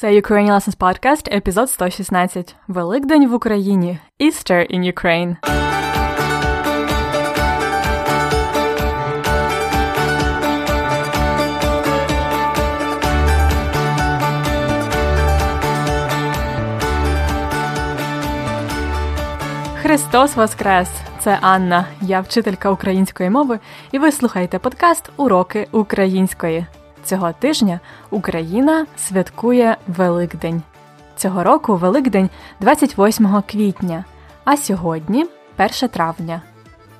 Це Ukrainian Lessons Podcast, епізод 116. Великдень в Україні. Easter in Ukraine. Христос Воскрес! Це Анна, я вчителька української мови, і ви слухаєте подкаст Уроки української. Цього тижня Україна святкує Великдень. Цього року Великдень 28 квітня, а сьогодні 1 травня.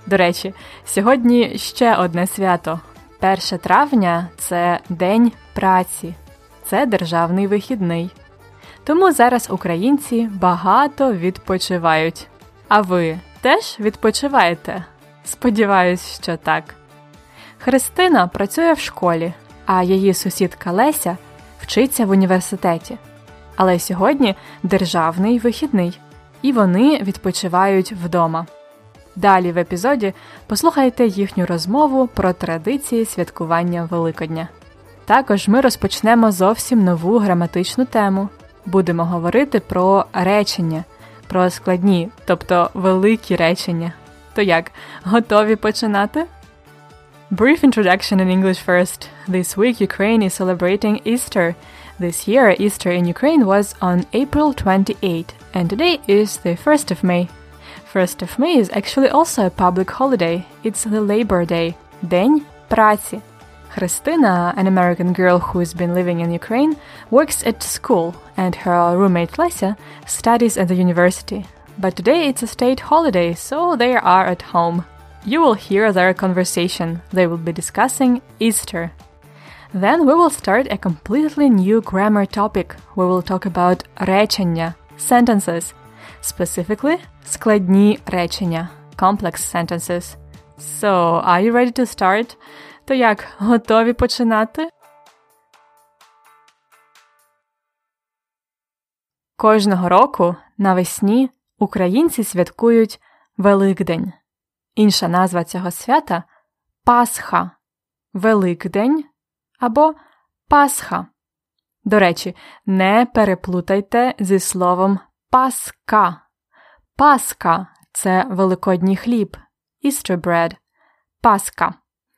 До речі, сьогодні ще одне свято. 1 травня це День праці, це державний вихідний. Тому зараз українці багато відпочивають. А ви теж відпочиваєте? Сподіваюсь, що так. Христина працює в школі, а її сусідка Леся вчиться в університеті. Але сьогодні державний вихідний, і вони відпочивають вдома. Далі в епізоді послухайте їхню розмову про традиції святкування Великодня. Також ми розпочнемо зовсім нову граматичну тему. Будемо говорити про речення, про складні, тобто великі речення. То як, готові починати? Brief introduction in English first. This week, Ukraine is celebrating Easter. This year, Easter in Ukraine was on April 28, and today is the 1st of May. 1st of May is actually also a public holiday. It's the Labor Day, День праці. Christina, an American girl who's been living in Ukraine, works at school, and her roommate Lesya studies at the university. But today it's a state holiday, so they are at home. You will hear their conversation. They will be discussing Easter. Then we will start a completely new grammar topic. We will talk about речення, sentences, specifically складні речення, complex sentences. So, are you ready to start? То як, готові починати? Кожного року навесні українці святкують Великдень. Інша назва цього свята Пасха, Великдень або Пасха. До речі, не переплутайте зі словом Паска. Паска це великодній хліб, Easter bread. Паска.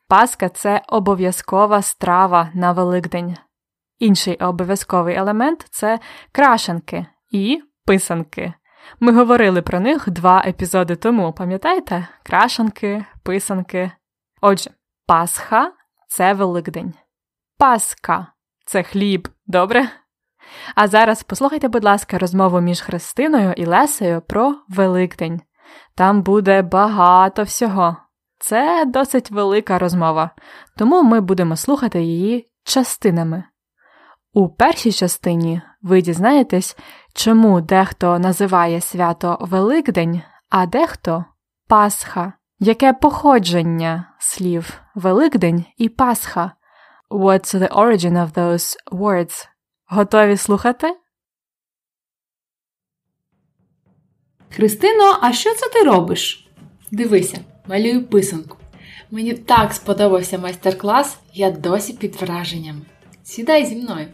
Паска це обов'язкова страва на Великдень. Інший обов'язковий елемент це крашенки і писанки. Ми говорили про них два епізоди тому, пам'ятаєте? Крашанки, писанки. Отже, Пасха це Великдень. Паска це хліб, добре? А зараз послухайте, будь ласка, розмову між Христиною і Лесею про Великдень. Там буде багато всього. Це досить велика розмова, тому ми будемо слухати її частинами. У першій частині ви дізнаєтесь, чому дехто називає свято Великдень, а дехто Пасха. Яке походження слів Великдень і Пасха? What's the origin of those words? Готові слухати? Христино, а що це ти робиш? Дивися, малюю писанку. Мені так сподобався майстер-клас, я досі під враженням. Сідай зі мною.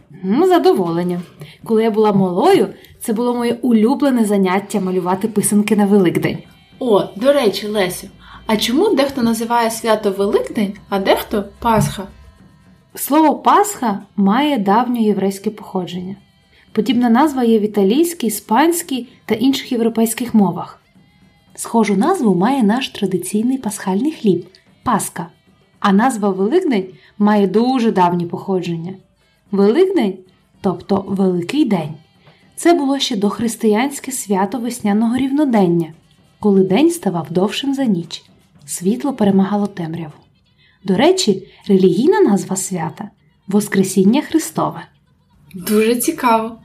Задоволення. Коли я була малою, це було моє улюблене заняття малювати писанки на Великдень. О, до речі, Лесю, а чому дехто називає свято Великдень, а дехто Пасха? Слово Пасха має давнє єврейське походження. Подібна назва є в італійській, іспанській та інших європейських мовах. Схожу назву має наш традиційний пасхальний хліб Паска, а назва Великдень має дуже давнє походження. Великдень, тобто Великий День, це було ще дохристиянське свято весняного рівнодення, коли день ставав довшим за ніч, світло перемагало темряву. До речі, релігійна назва свята Воскресіння Христове. Дуже цікаво.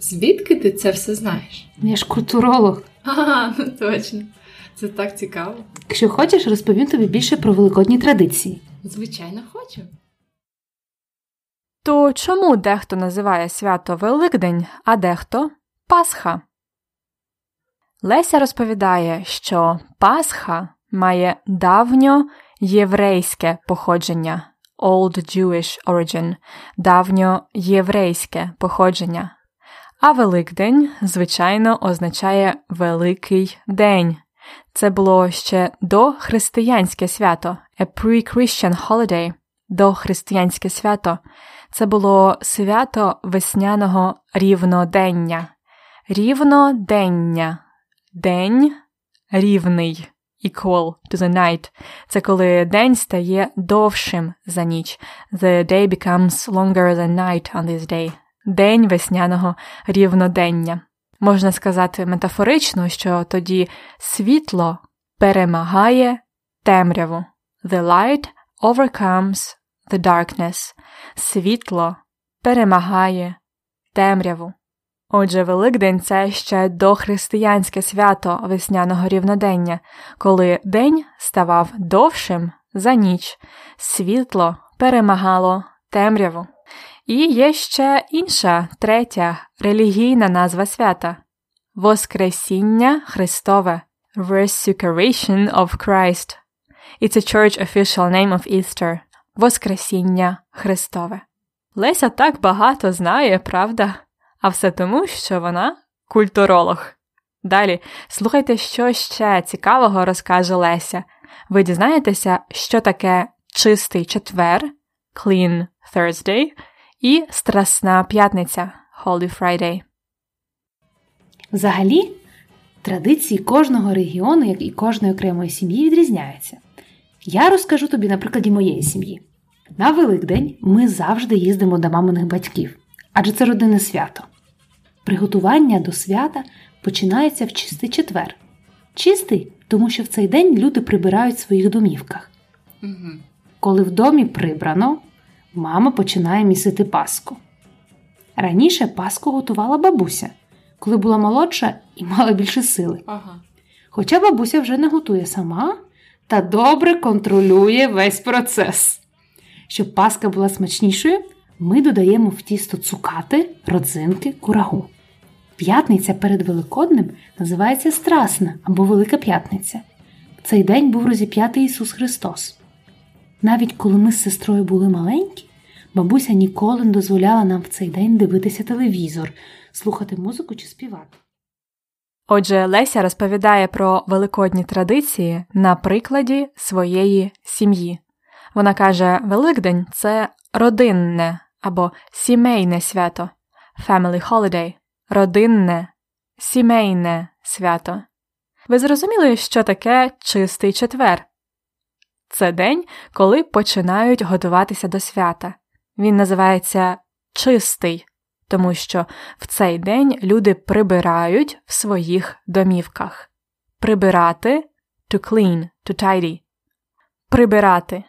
Звідки ти це все знаєш? Я ж культуролог. Ага, ну точно. Це так цікаво. Якщо хочеш, розповім тобі більше про великодні традиції. Звичайно, хочу. То чому дехто називає свято Великдень, а дехто Пасха? Леся розповідає, що Пасха має давньо єврейське походження Old Jewish origin, давньоєврейське походження А Великдень, звичайно, означає Великий День. Це було ще дохристиянське свято, a pre-Christian holiday, дохристиянське свято. Це було свято весняного рівнодення. Рівнодення. День рівний. Equal to the night. Це коли день стає довшим за ніч. The day becomes longer than night on this day. День весняного рівнодення. Можна сказати метафорично, що тоді світло перемагає темряву. The light overcomes the darkness. Світло перемагає темряву. Отже, Великдень це ще дохристиянське свято весняного рівнодення, коли день ставав довшим за ніч, світло перемагало темряву. І є ще інша третя релігійна назва свята Воскресіння Христове Resurrection of Christ. It's a church official name of Easter. Воскресіння Христове. Леся так багато знає, правда? А все тому, що вона культуролог. Далі слухайте, що ще цікавого розкаже Леся. Ви дізнаєтеся, що таке чистий четвер, Clean Thursday і Страсна п'ятниця Holy Friday. Взагалі, традиції кожного регіону, як і кожної окремої сім'ї, відрізняються. Я розкажу тобі на прикладі моєї сім'ї. На Великдень ми завжди їздимо до маминих батьків, адже це родинне свято. Приготування до свята починається в чистий четвер. Чистий, тому що в цей день люди прибирають в своїх домівках. Угу. Коли в домі прибрано, мама починає місити паску. Раніше паску готувала бабуся, коли була молодша і мала більше сили. Ага. Хоча бабуся вже не готує сама та добре контролює весь процес. Щоб паска була смачнішою, ми додаємо в тісто цукати, родзинки, курагу. П'ятниця перед Великоднем називається Страсна або Велика П'ятниця. В цей день був розіп'ятий Ісус Христос. Навіть коли ми з сестрою були маленькі, бабуся ніколи не дозволяла нам в цей день дивитися телевізор, слухати музику чи співати. Отже, Леся розповідає про великодні традиції на прикладі своєї сім'ї. Вона каже: Великдень це родинне або сімейне свято, family holiday, родинне, сімейне свято. Ви зрозуміли, що таке чистий четвер? Це день, коли починають готуватися до свята. Він називається чистий, тому що в цей день люди прибирають в своїх домівках. Прибирати to clean, to tidy. Прибирати.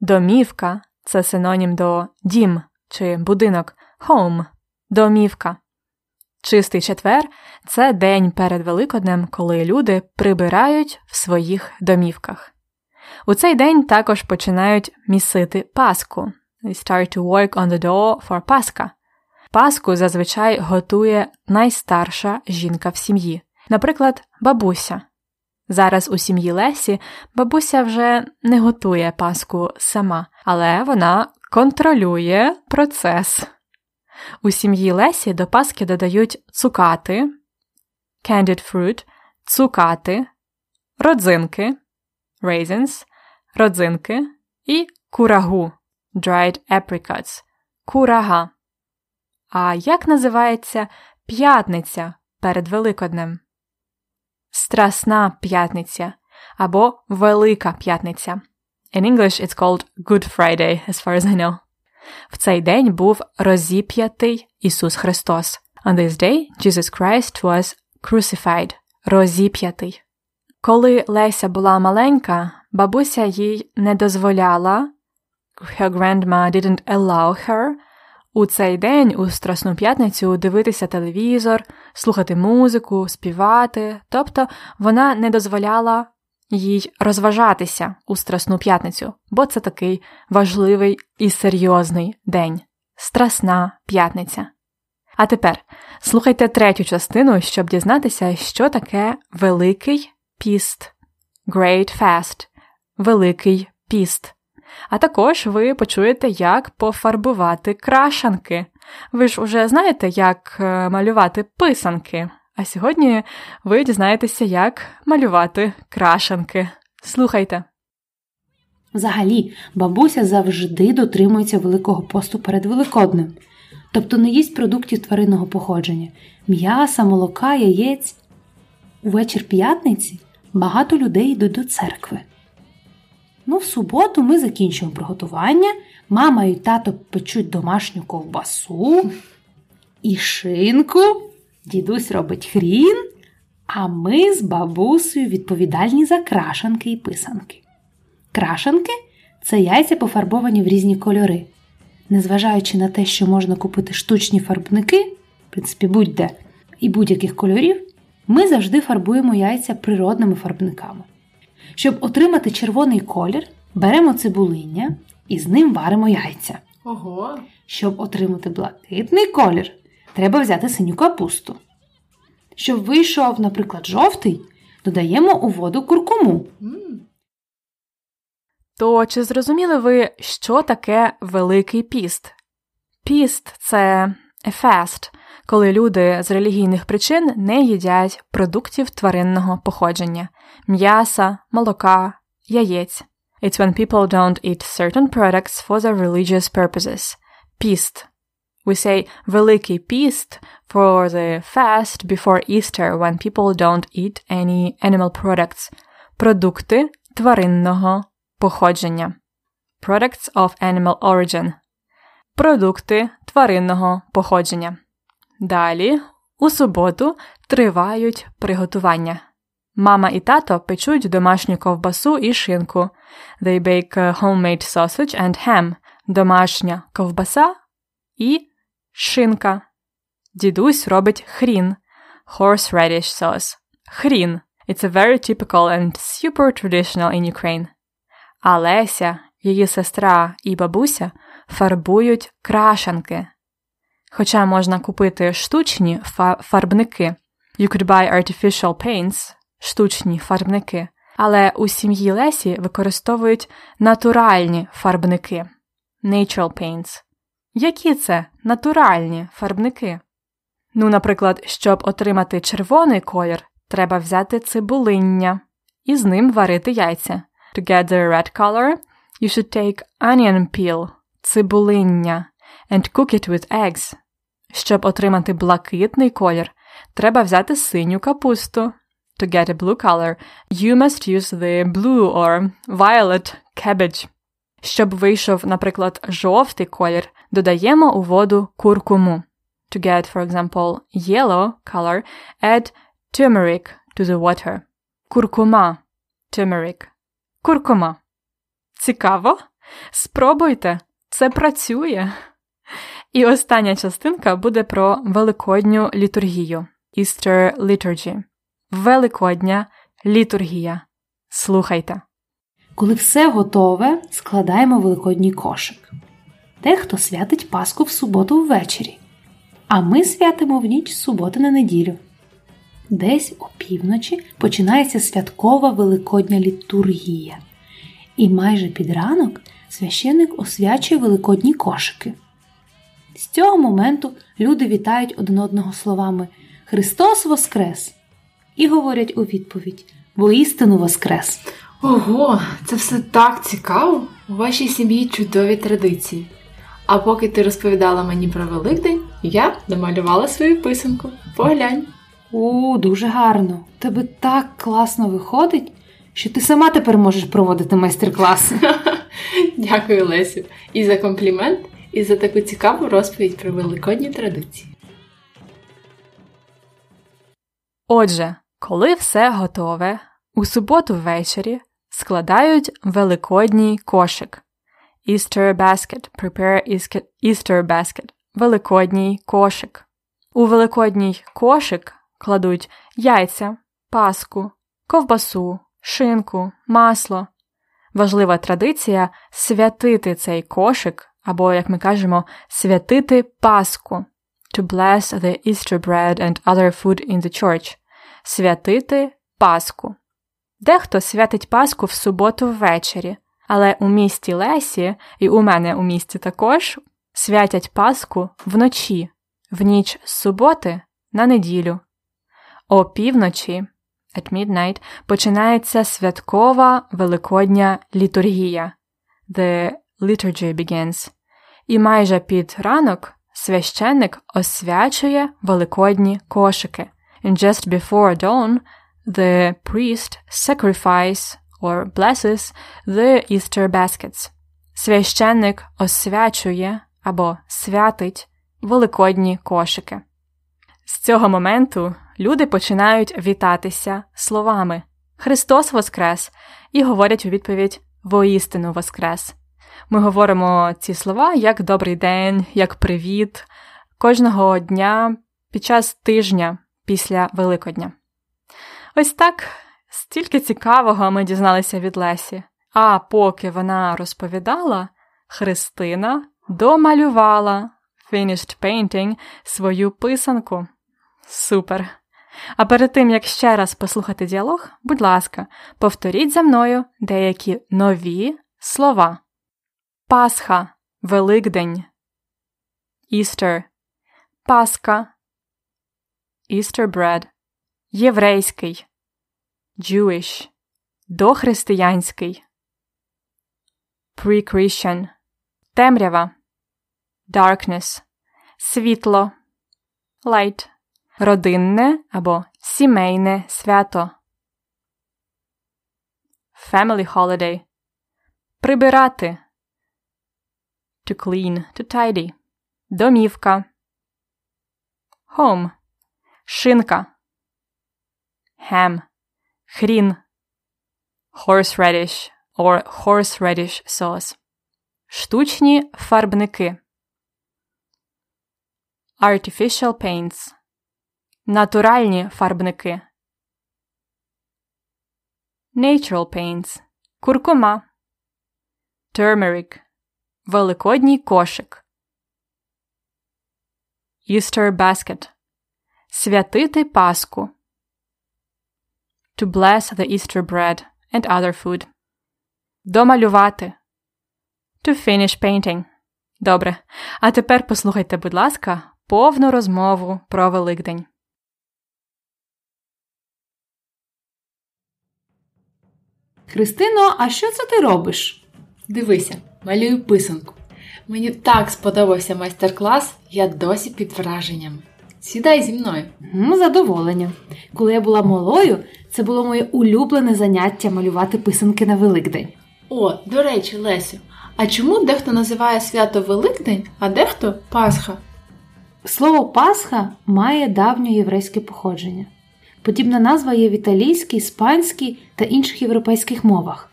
Домівка це синонім до дім чи будинок home, домівка. Чистий четвер це день перед Великоднем, коли люди прибирають в своїх домівках. У цей день також починають місити Пасху. They start to work on the door for Pascha. Пасху зазвичай готує найстарша жінка в сім'ї, наприклад, бабуся. Зараз у сім'ї Лесі бабуся вже не готує паску сама, але вона контролює процес. У сім'ї Лесі до паски додають цукати, candied fruit, цукати, родзинки, raisins, родзинки і курагу, dried apricots, курага. А як називається п'ятниця перед Великоднем? Страсна п'ятниця або Велика п'ятниця. In English it's called Good Friday, as far as I know. В цей день був розіп'ятий Ісус Христос. On this day, Jesus Christ was crucified. Розіп'ятий. Коли Леся була маленька, бабуся їй не дозволяла, her grandma didn't allow her, у цей день, у Страсну п'ятницю, дивитися телевізор, слухати музику, співати, тобто вона не дозволяла їй розважатися у Страсну п'ятницю, бо це такий важливий і серйозний день Страсна п'ятниця. А тепер слухайте третю частину, щоб дізнатися, що таке Великий піст, Great Fast, Великий піст. А також ви почуєте, як пофарбувати крашанки Ви ж уже знаєте, як е, малювати писанки, а сьогодні ви дізнаєтеся, як малювати крашанки. Слухайте. Взагалі, бабуся завжди дотримується Великого посту перед Великоднем, тобто не їсть продуктів тваринного походження, м'яса, молока, яєць. Увечір п'ятниці багато людей йдуть до церкви. Ну, в суботу ми закінчуємо приготування, мама і тато печуть домашню ковбасу і шинку, дідусь робить хрін, а ми з бабусею відповідальні за крашанки і писанки. Крашанки це яйця пофарбовані в різні кольори. Незважаючи на те, що можна купити штучні фарбники, в принципі, будь-де, і будь-яких кольорів, ми завжди фарбуємо яйця природними фарбниками. Щоб отримати червоний колір, беремо цибулиння і з ним варимо яйця. Ого. Щоб отримати блакитний колір, треба взяти синю капусту. Щоб вийшов, наприклад, жовтий, додаємо у воду куркуму. То чи зрозуміли ви, що таке Великий піст? Піст це a fast, коли люди з релігійних причин не їдять продуктів тваринного походження м'яса, молока, яєць. It's when people don't eat certain products for their religious purposes. Піст. We say Великий піст for the fast before Easter when people don't eat any animal products. Продукти тваринного походження. Products of animal origin. Продукти тваринного походження. Далі, у суботу, тривають приготування. Мама і тато печуть домашню ковбасу і шинку. They bake homemade sausage and ham. Домашня ковбаса і шинка. Дідусь робить хрін. Horseradish sauce. Хрін. It's a very typical and super traditional in Ukraine. А її сестра і бабуся фарбують крашанки. Хоча можна купити штучні фа- фарбники. You could buy artificial paints, штучні фарбники. Але у сім'ї Лесі використовують натуральні фарбники. Natural paints. Які це натуральні фарбники? Ну, наприклад, щоб отримати червоний колір, треба взяти цибулиння і з ним варити яйця. To get the red color, you should take onion peel, цибулиння, and cook it with eggs. Щоб отримати блакитний колір, треба взяти синю капусту. To get a blue color, you must use the blue or violet cabbage. Щоб вийшов, наприклад, жовтий колір, додаємо у воду куркуму. To get, for example, yellow color, add turmeric to the water. Куркума. Turmeric. Куркума. Цікаво? Спробуйте, це працює. І остання частинка буде про великодню літургію Easter Liturgy. Великодня літургія. Слухайте. Коли все готове, складаємо великодній кошик. Дехто святить Пасху в суботу ввечері, а ми святимо в ніч суботи на неділю. Десь опівночі починається святкова великодня літургія, і майже під ранок священник освячує великодні кошики. З цього моменту люди вітають один одного словами Христос Воскрес! і говорять у відповідь Воістину Воскрес! Ого, це все так цікаво. У вашій сім'ї чудові традиції. А поки ти розповідала мені про Великдень, я намалювала свою писанку. Поглянь. У, дуже гарно! Тебе так класно виходить, що ти сама тепер можеш проводити майстер-класи. Дякую, Лесю, і за комплімент, і за таку цікаву розповідь про великодні традиції. Отже, коли все готове, у суботу ввечері складають великодній кошик. Easter basket. Prepare Easter- basket. Великодній кошик. У великодній кошик кладуть яйця, паску, ковбасу, шинку, масло. Важлива традиція святити цей кошик, або, як ми кажемо, святити паску. To bless the Easter bread and other food in the church. Святити паску. Дехто святить Пасху в суботу ввечері, але у місті Лесі, і у мене у місті також, святять Пасху вночі, в ніч з суботи на неділю. О півночі at midnight починається святкова великодня літургія. The liturgy begins. І майже під ранок священник освячує великодні кошики. And just before dawn, the priest sacrifice or blesses the Easter baskets. Священник освячує або святить великодні кошики. З цього моменту люди починають вітатися словами Христос Воскрес і говорять у відповідь Воістину Воскрес. Ми говоримо ці слова як добрий день, як привіт кожного дня під час тижня після Великодня. Ось так стільки цікавого ми дізналися від Лесі. А поки вона розповідала, Христина домалювала finished painting свою писанку. Супер! А перед тим, як ще раз послухати діалог, будь ласка, повторіть за мною деякі нові слова. Пасха, Великдень, Easter, Пасха, Easter bread, Єврейський, Jewish, дохристиянський, Pre-Christian, темрява, Darkness, світло, Light, родинне або сімейне свято. Family holiday. Прибирати. To clean, to tidy. Домівка. Home. Шинка. Ham. Хрін. Horseradish or horseradish sauce. Штучні фарбники. Artificial paints. Натуральні фарбники. Natural paints. Куркума. Turmeric. Великодній кошик. Easter basket. Святити Пасху. To bless the Easter bread and other food. Домалювати. To finish painting. Добре. А тепер послухайте, будь ласка, повну розмову про Великдень. Христино, а що це ти робиш? Дивися, малюю писанку. Мені так сподобався майстер-клас, я досі під враженнями. Сідай зі мною. Ну, задоволення. Коли я була малою, це було моє улюблене заняття малювати писанки на Великдень. О, до речі, Лесю, а чому дехто називає свято Великдень, а дехто Пасха? Слово Пасха має давнє єврейське походження. Подібна назва є в італійській, іспанській та інших європейських мовах.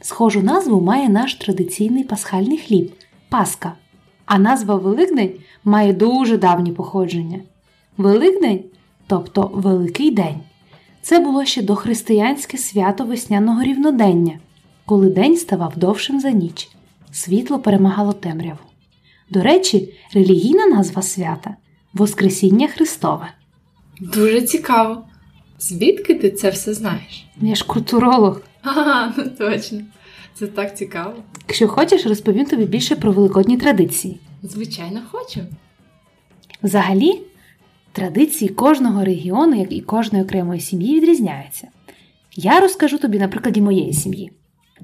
Схожу назву має наш традиційний пасхальний хліб Пасха, а назва Великдень має дуже давнє походження. Великдень, тобто Великий День, це було ще дохристиянське свято весняного рівнодення, коли день ставав довшим за ніч, світло перемагало темряву. До речі, релігійна назва свята Воскресіння Христове. Дуже цікаво. Звідки ти це все знаєш? Я ж культуролог. Ага, ну точно. Це так цікаво. Якщо хочеш, розповім тобі більше про великодні традиції. Звичайно, хочу. Взагалі, традиції кожного регіону, як і кожної окремої сім'ї, відрізняються. Я розкажу тобі на прикладі моєї сім'ї.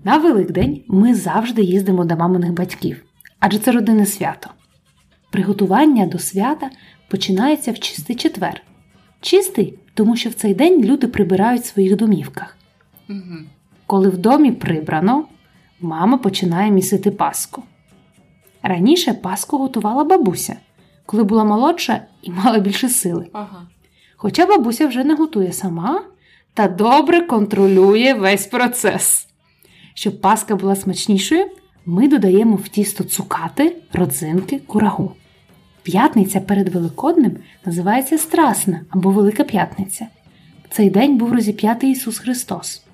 На Великдень ми завжди їздимо до маминих батьків, адже це родинне свято. Приготування до свята починається в чистий четвер. Чистий, тому що в цей день люди прибирають в своїх домівках. Угу. Коли в домі прибрано, мама починає місити паску. Раніше паску готувала бабуся, коли була молодша і мала більше сили. Ага. Хоча бабуся вже не готує сама та добре контролює весь процес. Щоб паска була смачнішою, ми додаємо в тісто цукати, родзинки, курагу. П'ятниця перед Великоднем називається Страсна або Велика П'ятниця. В цей день був розіп'ятий Ісус Христос.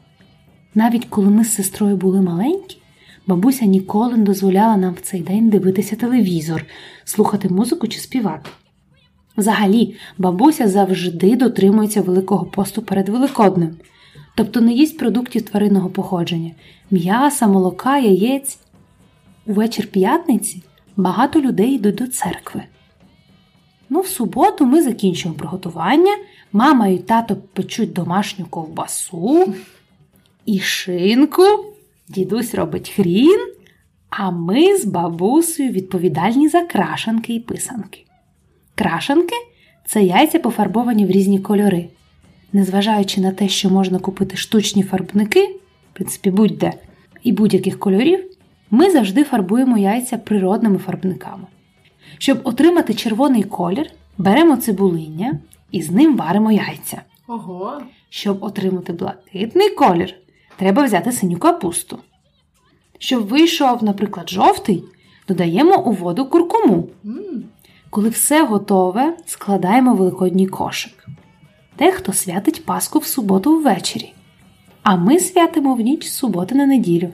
Навіть коли ми з сестрою були маленькі, бабуся ніколи не дозволяла нам в цей день дивитися телевізор, слухати музику чи співати. Взагалі, бабуся завжди дотримується Великого посту перед Великоднем, тобто не їсть продуктів тваринного походження, м'яса, молока, яєць. У вечір п'ятниці багато людей йдуть до церкви. Ну, в суботу ми закінчуємо приготування. Мама і тато печуть домашню ковбасу і шинку. Дідусь робить хрін, а ми з бабусею відповідальні за крашанки і писанки. Крашанки це яйця пофарбовані в різні кольори. Незважаючи на те, що можна купити штучні фарбники, в принципі, будь-де, і будь-яких кольорів, ми завжди фарбуємо яйця природними фарбниками. Щоб отримати червоний колір, беремо цибулиння і з ним варимо яйця. Ого. Щоб отримати блакитний колір, треба взяти синю капусту. Щоб вийшов, наприклад, жовтий, додаємо у воду куркуму. Коли все готове, складаємо великодній кошик. Дехто святить Пасху в суботу ввечері, а ми святимо в ніч з суботи на неділю.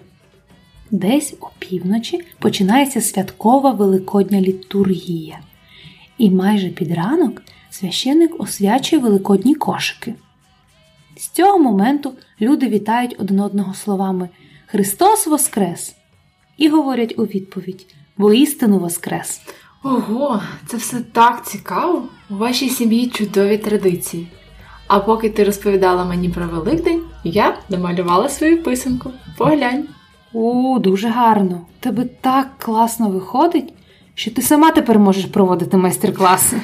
Десь опівночі починається святкова великодня літургія, і майже під ранок священик освячує великодні кошики. З цього моменту люди вітають один одного словами Христос Воскрес! і говорять у відповідь Воістину Воскрес! Ого, це все так цікаво. У вашій сім'ї чудові традиції. А поки ти розповідала мені про Великдень, я домалювала свою писанку. Поглянь. У, дуже гарно! Тебе так класно виходить, що ти сама тепер можеш проводити майстер-класи.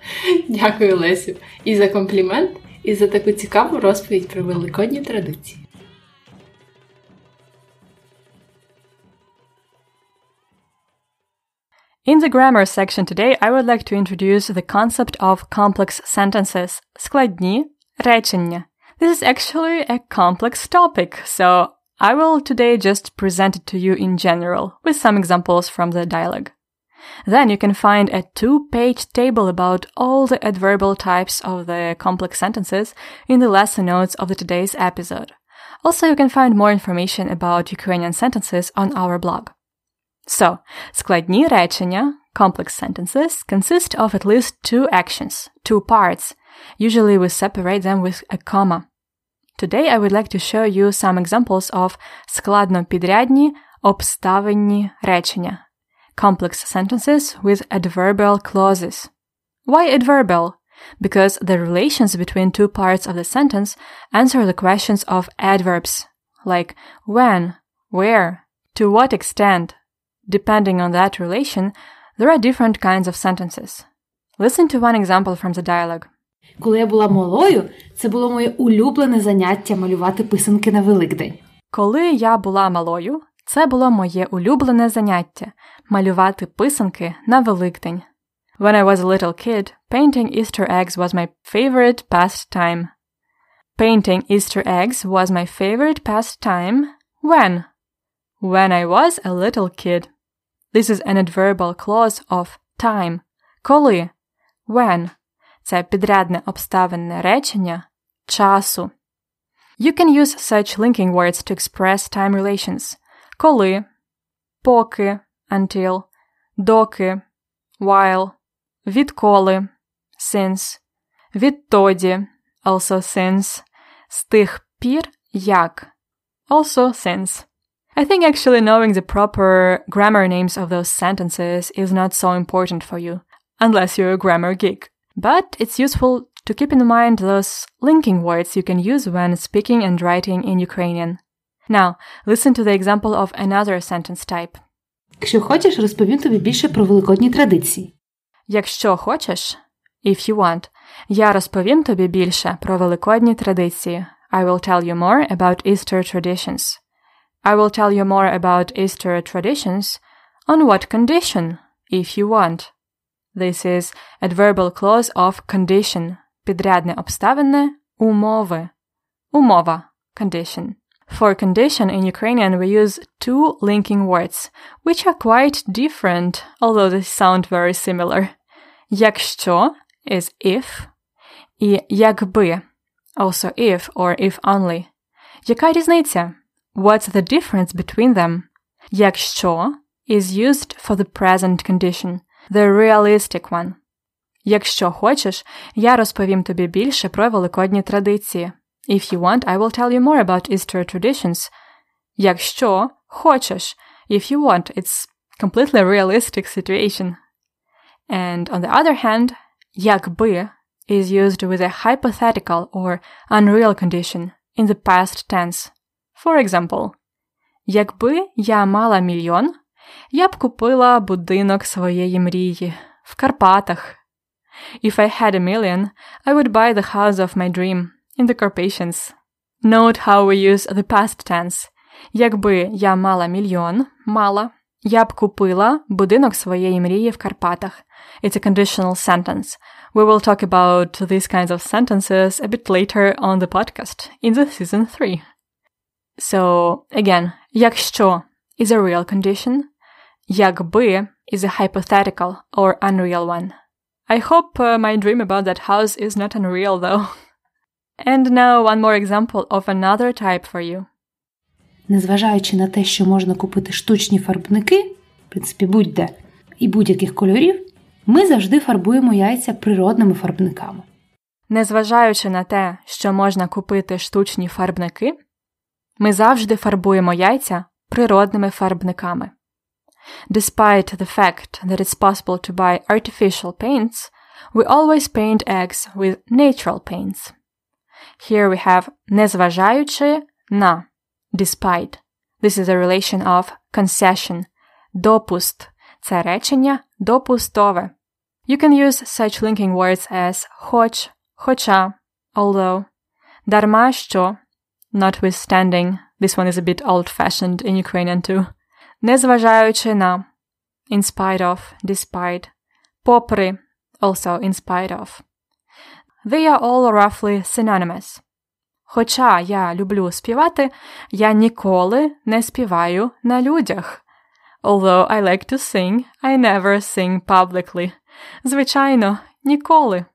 Дякую, Лесю, і за комплімент, і за таку цікаву розповідь про великодні традиції. In the grammar section today, I would like to introduce the concept of complex sentences, складні речення. This is actually a complex topic, so I will today just present it to you in general, with some examples from the dialogue. Then you can find a two-page table about all the adverbial types of the complex sentences in the lesson notes of the today's episode. Also, you can find more information about Ukrainian sentences on our blog. So, складні речення, complex sentences, consist of at least two actions, two parts. Usually we separate them with a comma. Today I would like to show you some examples of складнопідрядні обставинні речення, complex sentences with adverbial clauses. Why adverbial? Because the relations between two parts of the sentence answer the questions of adverbs, like when, where, to what extent. Depending on that relation, there are different kinds of sentences. Listen to one example from the dialogue. Коли я була малою, це було моє улюблене заняття малювати писанки на Великдень. Коли я була малою, це було моє улюблене заняття малювати писанки на Великдень. When I was a little kid, painting Easter eggs was my favorite pastime. Painting Easter eggs was my favorite pastime when? When I was a little kid. This is an adverbial clause of time. Коли? When. Це підрядне обставинне речення часу. You can use such linking words to express time relations. Коли, поки, until, доки, while, відколи, since, відтоді, also since, з тих пір, як, also since. I think actually knowing the proper grammar names of those sentences is not so important for you, unless you're a grammar geek. But it's useful to keep in mind those linking words you can use when speaking and writing in Ukrainian. Now, listen to the example of another sentence type. Якщо хочеш, розповім тобі більше про великодні традиції. Якщо хочеш, if you want, я розповім тобі більше про великодні традиції. I will tell you more about Easter traditions. I will tell you more about Easter traditions on what condition, if you want. This is adverbial clause of condition, підрядне обставине, умови. Умова, condition. For condition in Ukrainian we use two linking words, which are quite different, although they sound very similar. Якщо is if, і якби, also if or if only. Яка різниця? What's the difference between them? Якщо is used for the present condition, the realistic one. Якщо хочеш, я розповім тобі більше про великодні традиції. If you want, I will tell you more about Easter traditions. Якщо хочеш, if you want, it's completely realistic situation. And on the other hand, якби is used with a hypothetical or unreal condition in the past tense. For example, якби я мала мільйон, я б купила будинок своєї мрії в Карпатах. If I had a million, I would buy the house of my dream in the Carpathians. Note how we use the past tense. Якби я мала мільйон, мала, я б купила будинок своєї мрії в Карпатах. It's a conditional sentence. We will talk about these kinds of sentences a bit later on the podcast in the season 3. So, again, якщо is a real condition, якби is a hypothetical or unreal one. I hope uh, my dream about that house is not unreal though. And now one more example of another type for you. Незважаючи на те, що можна купити штучні фарбники, в принципі, будь-де, і будь-яких кольорів, ми завжди фарбуємо яйця природними фарбниками. Незважаючи на те, що можна купити штучні фарбники, ми завжди фарбуємо яйця природними фарбниками. Despite the fact that it's possible to buy artificial paints, we always paint eggs with natural paints. Here we have незважаючи на despite. This is a relation of concession. Допуст – це речення допустове. You can use such linking words as хоч, хоча, although, дарма що, notwithstanding. This one is a bit old-fashioned in Ukrainian too. Незважаючи на, in spite of, despite, попри, also in spite of. They are all roughly synonymous. Хоча я люблю співати, я ніколи не співаю на людях. Although I like to sing, I never sing publicly. Звичайно, ніколи.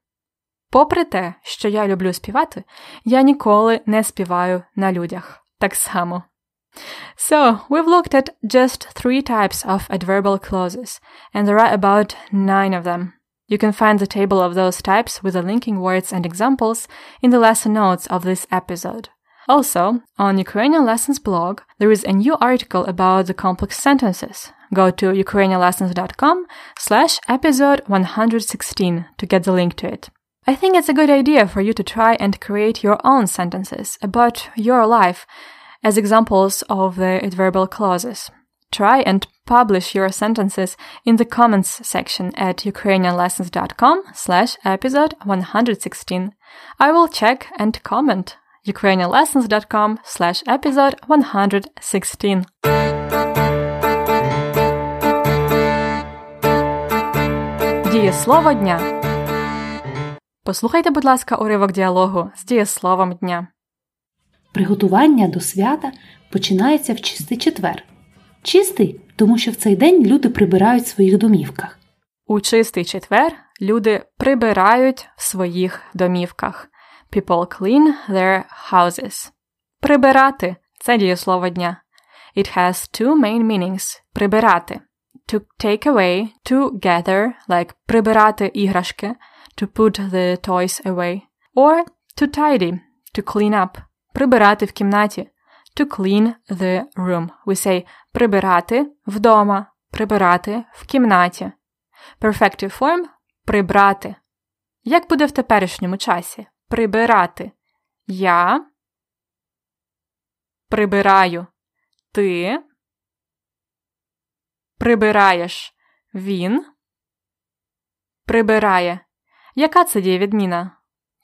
Попри те, що я люблю співати, я ніколи не співаю на людях. Так само. So, we've looked at just three types of adverbial clauses, and there are about nine of them. You can find the table of those types with the linking words and examples in the lesson notes of this episode. Also, on Ukrainian Lessons blog, there is a new article about the complex sentences. Go to ukrainianlessons.com slash episode 116 to get the link to it. I think it's a good idea for you to try and create your own sentences about your life as examples of the adverbial clauses. Try and publish your sentences in the comments section at ukrainianlessons.com slash episode 116. I will check and comment ukrainianlessons.com slash episode 116. Дієслово дня. Послухайте, будь ласка, уривок діалогу з дієсловом дня. Приготування до свята починається в чистий четвер. Чистий, тому що в цей день люди прибирають в своїх домівках. У чистий четвер люди прибирають в своїх домівках. People clean their houses. Прибирати це дієслово дня. It has two main meanings. Прибирати. To take away, to gather, like прибирати іграшки, to put the toys away. Or to tidy, to clean up. Прибирати в кімнаті. To clean the room. We say прибирати вдома, прибирати в кімнаті. Perfective form прибрати. Як буде в теперішньому часі? Прибирати. Я прибираю. Ти прибираєш. Він прибирає. Яка це дієвідміна?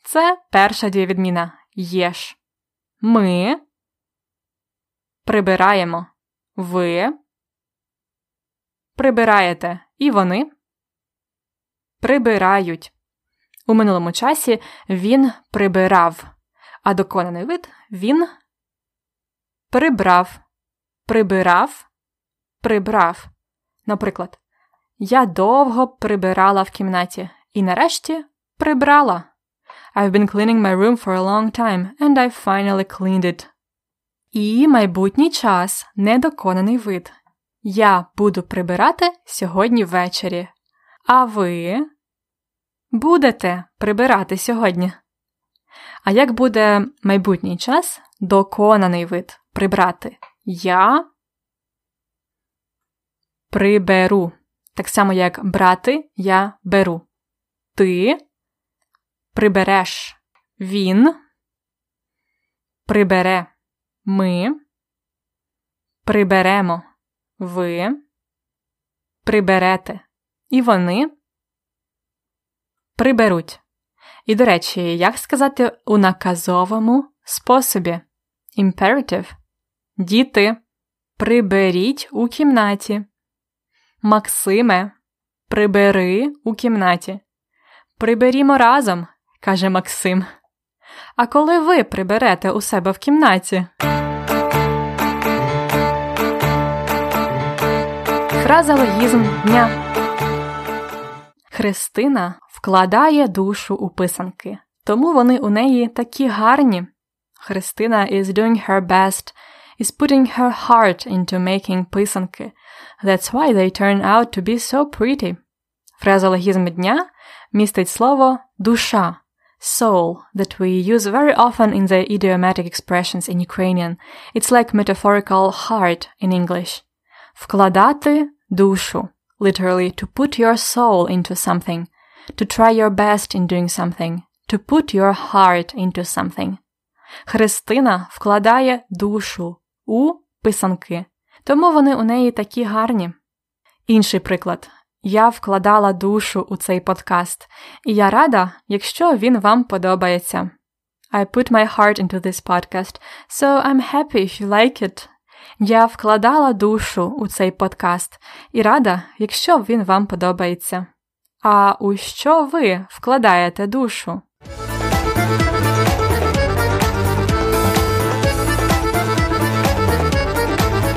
Це перша дієвідміна. Єш. Ми прибираємо. Ви прибираєте. І вони прибирають. У минулому часі він прибирав, а доконаний вид він прибрав, прибирав, прибрав. Наприклад, я довго прибирала в кімнаті і нарешті прибрала. I've been cleaning my room for a long time, and I finally cleaned it. І майбутній час недоконаний вид. Я буду прибирати сьогодні ввечері. А ви будете прибирати сьогодні. А як буде майбутній час доконаний вид прибрати? Я приберу. Так само, як брати я беру. Ти прибереш. Він прибере. Ми приберемо. Ви приберете. І вони приберуть. І, до речі, як сказати у наказовому способі? Imperative. Діти, приберіть у кімнаті. Максиме, прибери у кімнаті. Приберімо разом, каже Максим. А коли ви приберете у себе в кімнаті? Фразологізм дня. Христина вкладає душу у писанки, тому вони у неї такі гарні. Христина is doing her best, is putting her heart into making писанки. That's why they turn out to be so pretty. Фразологізм дня містить слово душа soul that we use very often in the idiomatic expressions in Ukrainian. It's like metaphorical heart in English. Вкладати душу, literally to put your soul into something, to try your best in doing something, to put your heart into something. Христина вкладає душу у писанки, тому вони у неї такі гарні. Інший приклад. Я вкладала душу у цей подкаст, і я рада, якщо він вам подобається. I put my heart into this podcast, so I'm happy if you like it. Я вкладала душу у цей подкаст і рада, якщо він вам подобається. А у що ви вкладаєте душу?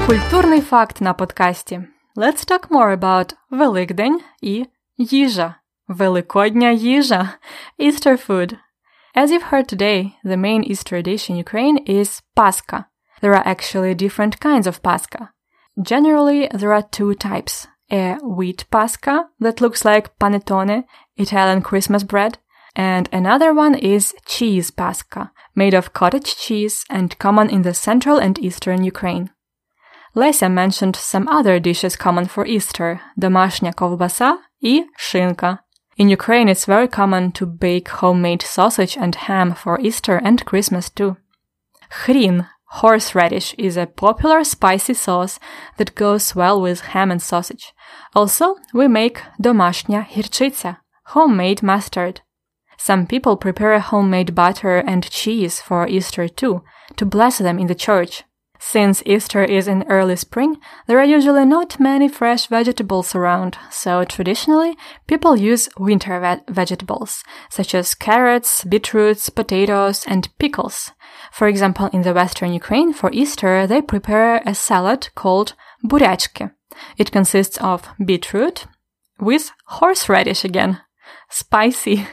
Культурний факт на подкасті. Let's talk more about Великдень і їжа. Великодня їжа. Easter food. As you've heard today, the main Easter dish in Ukraine is Pascha. There are actually different kinds of Pascha. Generally, there are two types. A wheat Pascha that looks like panettone, Italian Christmas bread, and another one is cheese Pascha, made of cottage cheese and common in the central and eastern Ukraine. Lesia mentioned some other dishes common for Easter, домашня ковбаса и шинка. In Ukraine, it's very common to bake homemade sausage and ham for Easter and Christmas too. Хрін, horseradish, is a popular spicy sauce that goes well with ham and sausage. Also, we make домашня гірчиця, homemade mustard. Some people prepare homemade butter and cheese for Easter too, to bless them in the church. Since Easter is in early spring, there are usually not many fresh vegetables around, so traditionally people use winter ve- vegetables, such as carrots, beetroots, potatoes, and pickles. For example, in the western Ukraine, for Easter, they prepare a salad called бурячки. It consists of beetroot with horseradish again. Spicy.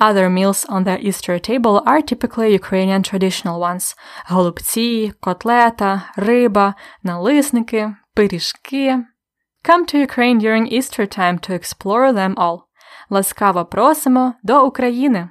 Other meals on the Easter table are typically Ukrainian traditional ones: голубці, котлета, риба, налисники, пиріжки. Come to Ukraine during Easter time to explore them all. Ласкаво просимо до України!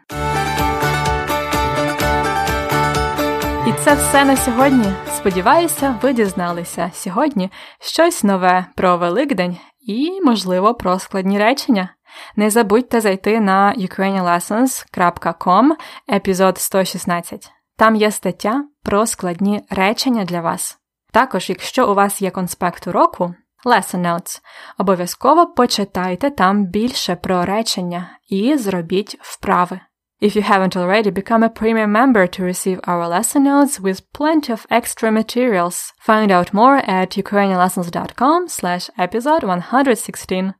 Це все на сьогодні. Сподіваюся, ви дізналися сьогодні щось нове про Великдень і, можливо, про складні речення. Не забудьте зайти на ukrainianlessons.com, епізод 116. Там є стаття про складні речення для вас. Також, якщо у вас є конспект уроку, Lesson Notes, обов'язково почитайте там більше про речення і зробіть вправи. If you haven't already, become a premium member to receive our lesson notes with plenty of extra materials. Find out more at ukrainianlessons.com slash episode 116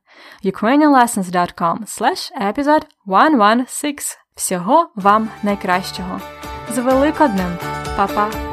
ukrainianlessons.com slash episode 116 Всього вам найкращого! З Великоднем! Па-па!